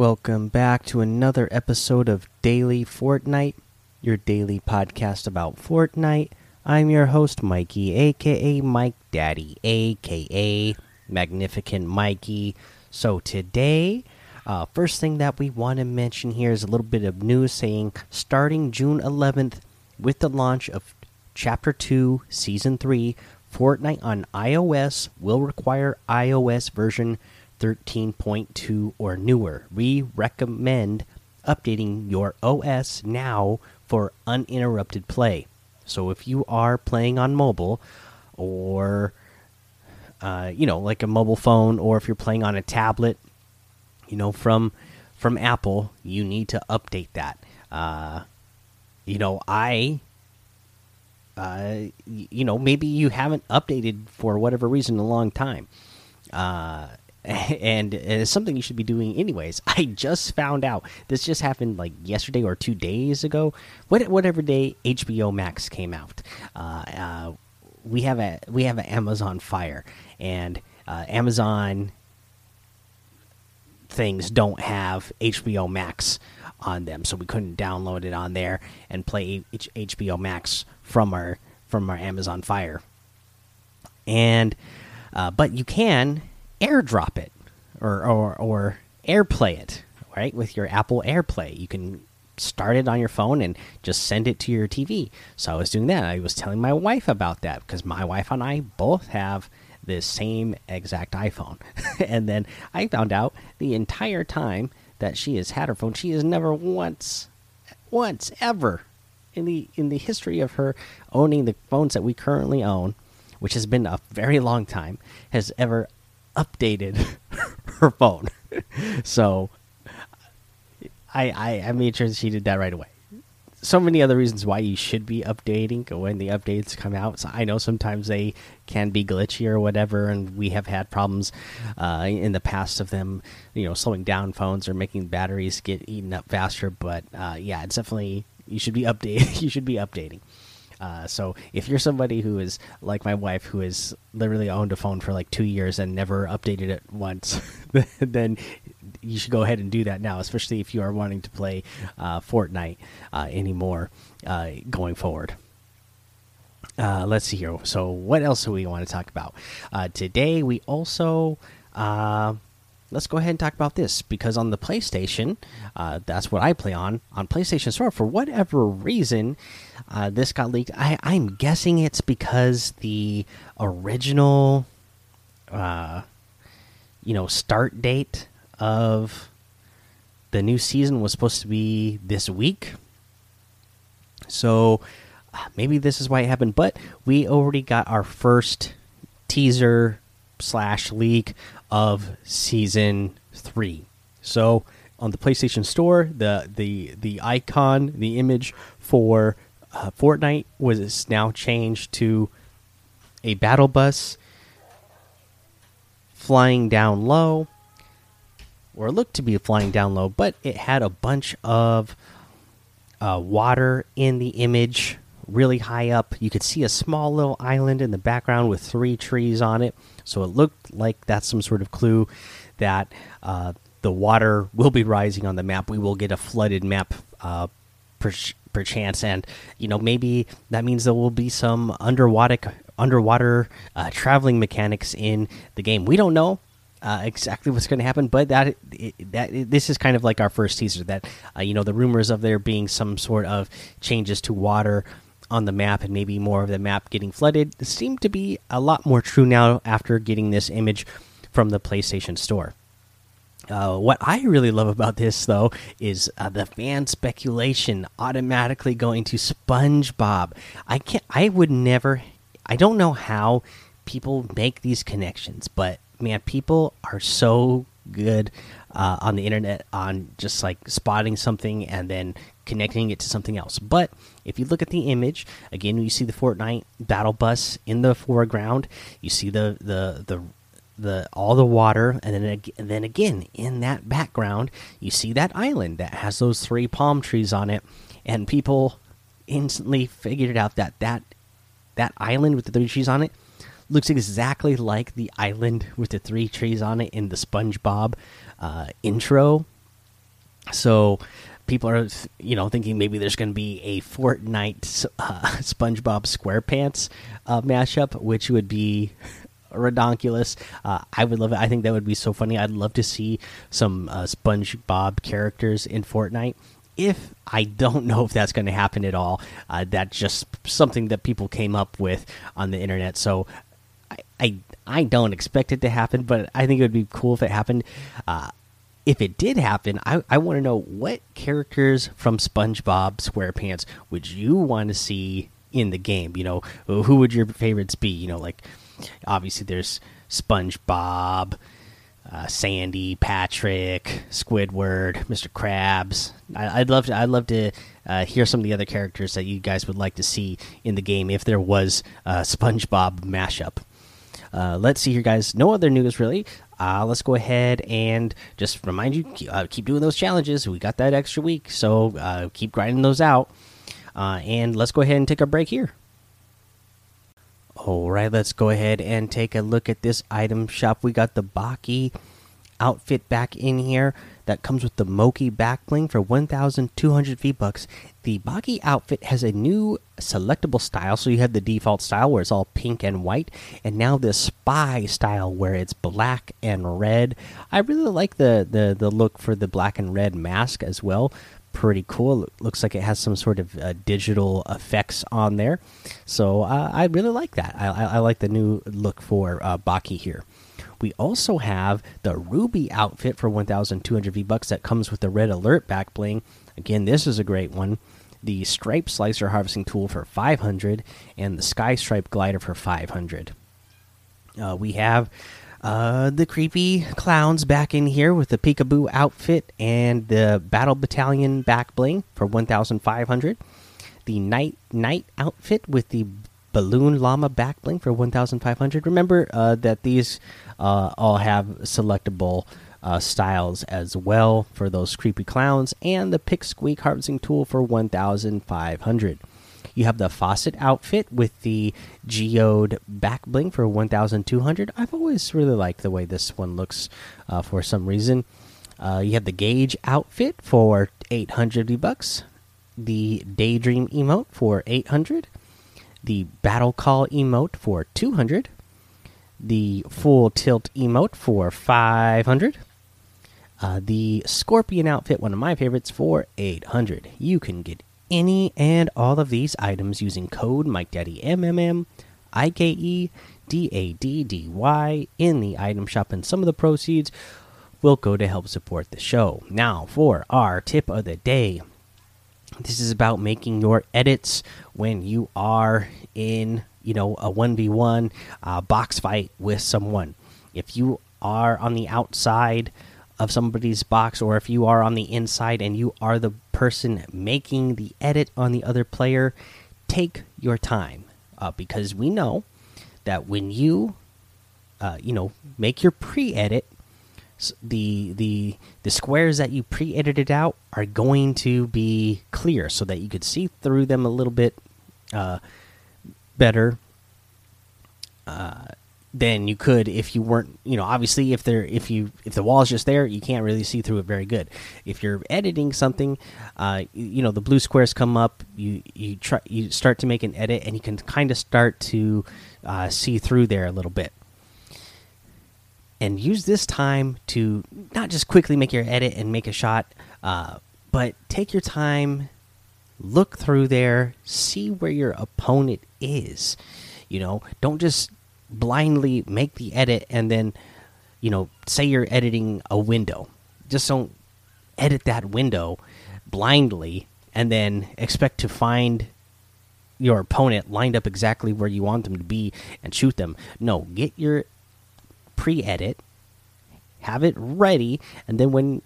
Welcome back to another episode of Daily Fortnite, your daily podcast about Fortnite. I'm your host, Mikey, aka Mike Daddy, aka Magnificent Mikey. So, today, uh, first thing that we want to mention here is a little bit of news saying starting June 11th, with the launch of Chapter 2, Season 3, Fortnite on iOS will require iOS version 13.2 or newer. We recommend updating your OS now for uninterrupted play. So if you are playing on mobile or uh, you know, like a mobile phone or if you're playing on a tablet, you know, from from Apple, you need to update that. Uh, you know, I uh, you know, maybe you haven't updated for whatever reason a long time. Uh, and it's something you should be doing anyways. I just found out this just happened like yesterday or two days ago. What whatever day HBO Max came out, uh, uh, we have a we have an Amazon Fire, and uh, Amazon things don't have HBO Max on them, so we couldn't download it on there and play H HBO Max from our from our Amazon Fire. And uh, but you can airdrop it or or or AirPlay it, right? With your Apple AirPlay, you can start it on your phone and just send it to your TV. So I was doing that. I was telling my wife about that because my wife and I both have this same exact iPhone. and then I found out the entire time that she has had her phone, she has never once once ever in the in the history of her owning the phones that we currently own, which has been a very long time, has ever updated her phone. so I, I I made sure she did that right away. So many other reasons why you should be updating when the updates come out. So I know sometimes they can be glitchy or whatever, and we have had problems uh, in the past of them, you know, slowing down phones or making batteries get eaten up faster. But uh, yeah, it's definitely you should be updating. you should be updating. Uh, so if you're somebody who is like my wife, who has literally owned a phone for like two years and never updated it once, then you should go ahead and do that now, especially if you are wanting to play uh, Fortnite uh, anymore uh, going forward. Uh, let's see here. So, what else do we want to talk about uh, today? We also let's go ahead and talk about this because on the PlayStation, uh, that's what I play on on PlayStation Store. For whatever reason, uh, this got leaked. I, I'm guessing it's because the original, uh, you know, start date of the new season was supposed to be this week. So uh, maybe this is why it happened. But we already got our first teaser slash leak of season three. So on the PlayStation Store, the the the icon, the image for uh, Fortnite was now changed to a battle bus flying down low, or looked to be flying down low, but it had a bunch of uh, water in the image really high up. You could see a small little island in the background with three trees on it. So it looked like that's some sort of clue that uh, the water will be rising on the map. We will get a flooded map uh, per, per chance, and you know maybe that means there will be some underwater underwater uh, traveling mechanics in the game. We don't know. Uh, exactly what's going to happen, but that that this is kind of like our first teaser. That uh, you know the rumors of there being some sort of changes to water on the map and maybe more of the map getting flooded seem to be a lot more true now after getting this image from the PlayStation Store. Uh, what I really love about this, though, is uh, the fan speculation automatically going to SpongeBob. I can't. I would never. I don't know how people make these connections, but man, people are so good uh, on the internet on just like spotting something and then connecting it to something else. But if you look at the image again, you see the Fortnite battle bus in the foreground. You see the the the the all the water, and then and then again in that background, you see that island that has those three palm trees on it, and people instantly figured out that that that island with the three trees on it looks exactly like the island with the three trees on it in the SpongeBob uh, intro So people are you know thinking maybe there's going to be a Fortnite uh, SpongeBob SquarePants uh, mashup, which would be redonkulous. Uh, I would love it. I think that would be so funny. I'd love to see some uh, SpongeBob characters in Fortnite. If I don't know if that's going to happen at all, uh, that's just something that people came up with on the internet. So I, I, I don't expect it to happen, but I think it would be cool if it happened. If it did happen, I, I want to know what characters from SpongeBob SquarePants would you want to see in the game? You know, who would your favorites be? You know, like obviously there's SpongeBob, uh, Sandy, Patrick, Squidward, Mr. Krabs. I, would love to. I'd love to uh, hear some of the other characters that you guys would like to see in the game if there was a SpongeBob mashup. Uh, let's see here, guys. No other news really. Uh, let's go ahead and just remind you uh, keep doing those challenges. We got that extra week, so uh, keep grinding those out. Uh, and let's go ahead and take a break here. All right, let's go ahead and take a look at this item shop. We got the Baki outfit back in here that comes with the Moki back bling for 1,200 V bucks. The Baki outfit has a new selectable style, so you have the default style where it's all pink and white, and now the Spy style where it's black and red. I really like the the the look for the black and red mask as well pretty cool. Looks like it has some sort of uh, digital effects on there, so uh, I really like that. I, I, I, like the new look for uh, Baki here. We also have the Ruby outfit for 1,200 V bucks that comes with the red alert back bling. Again, this is a great one. The stripe slicer harvesting tool for 500 and the sky stripe glider for 500. Uh, we have uh, the creepy clowns back in here with the peekaboo outfit and the battle battalion back bling for 1500 the Nite Nite outfit with the balloon llama back bling for 1500 remember uh, that these uh, all have selectable uh, styles as well for those creepy clowns and the pick squeak harvesting tool for 1500 you have the Facet outfit with the geode back bling for 1200. I've always really liked the way this one looks uh, for some reason. Uh, you have the gauge outfit for 800 bucks. The daydream emote for 800. The battle call emote for 200. The full tilt emote for 500. Uh, the scorpion outfit, one of my favorites, for 800. You can get any and all of these items using code MikeDaddyMMM, IKE, DADDY in the item shop, and some of the proceeds will go to help support the show. Now, for our tip of the day, this is about making your edits when you are in, you know, a 1v1 uh, box fight with someone. If you are on the outside of somebody's box, or if you are on the inside and you are the person making the edit on the other player, take your time uh, because we know that when you, uh, you know, make your pre-edit, the the the squares that you pre-edited out are going to be clear so that you could see through them a little bit uh, better. Uh, than you could if you weren't you know obviously if there if you if the wall is just there you can't really see through it very good if you're editing something uh, you know the blue squares come up you you try you start to make an edit and you can kind of start to uh, see through there a little bit and use this time to not just quickly make your edit and make a shot uh, but take your time look through there see where your opponent is. You know don't just blindly make the edit and then you know say you're editing a window. Just don't edit that window blindly and then expect to find your opponent lined up exactly where you want them to be and shoot them. No get your pre-edit have it ready and then when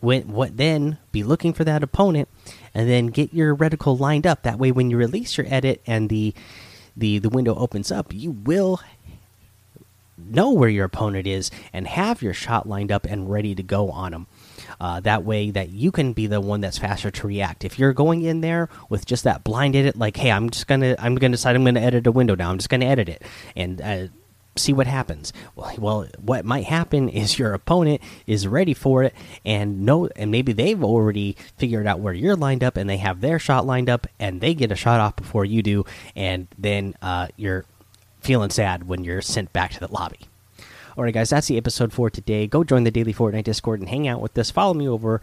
when what then be looking for that opponent and then get your reticle lined up that way when you release your edit and the the the window opens up you will know where your opponent is and have your shot lined up and ready to go on them. Uh, that way, that you can be the one that's faster to react. If you're going in there with just that blind edit, like, hey, I'm just gonna, I'm gonna decide I'm gonna edit a window now. I'm just gonna edit it, and uh, see what happens. Well, well, what might happen is your opponent is ready for it and know, and maybe they've already figured out where you're lined up, and they have their shot lined up, and they get a shot off before you do, and then uh, you're feeling sad when you're sent back to the lobby. All right, guys, that's the episode for today. Go join the daily Fortnite Discord and hang out with us. Follow me over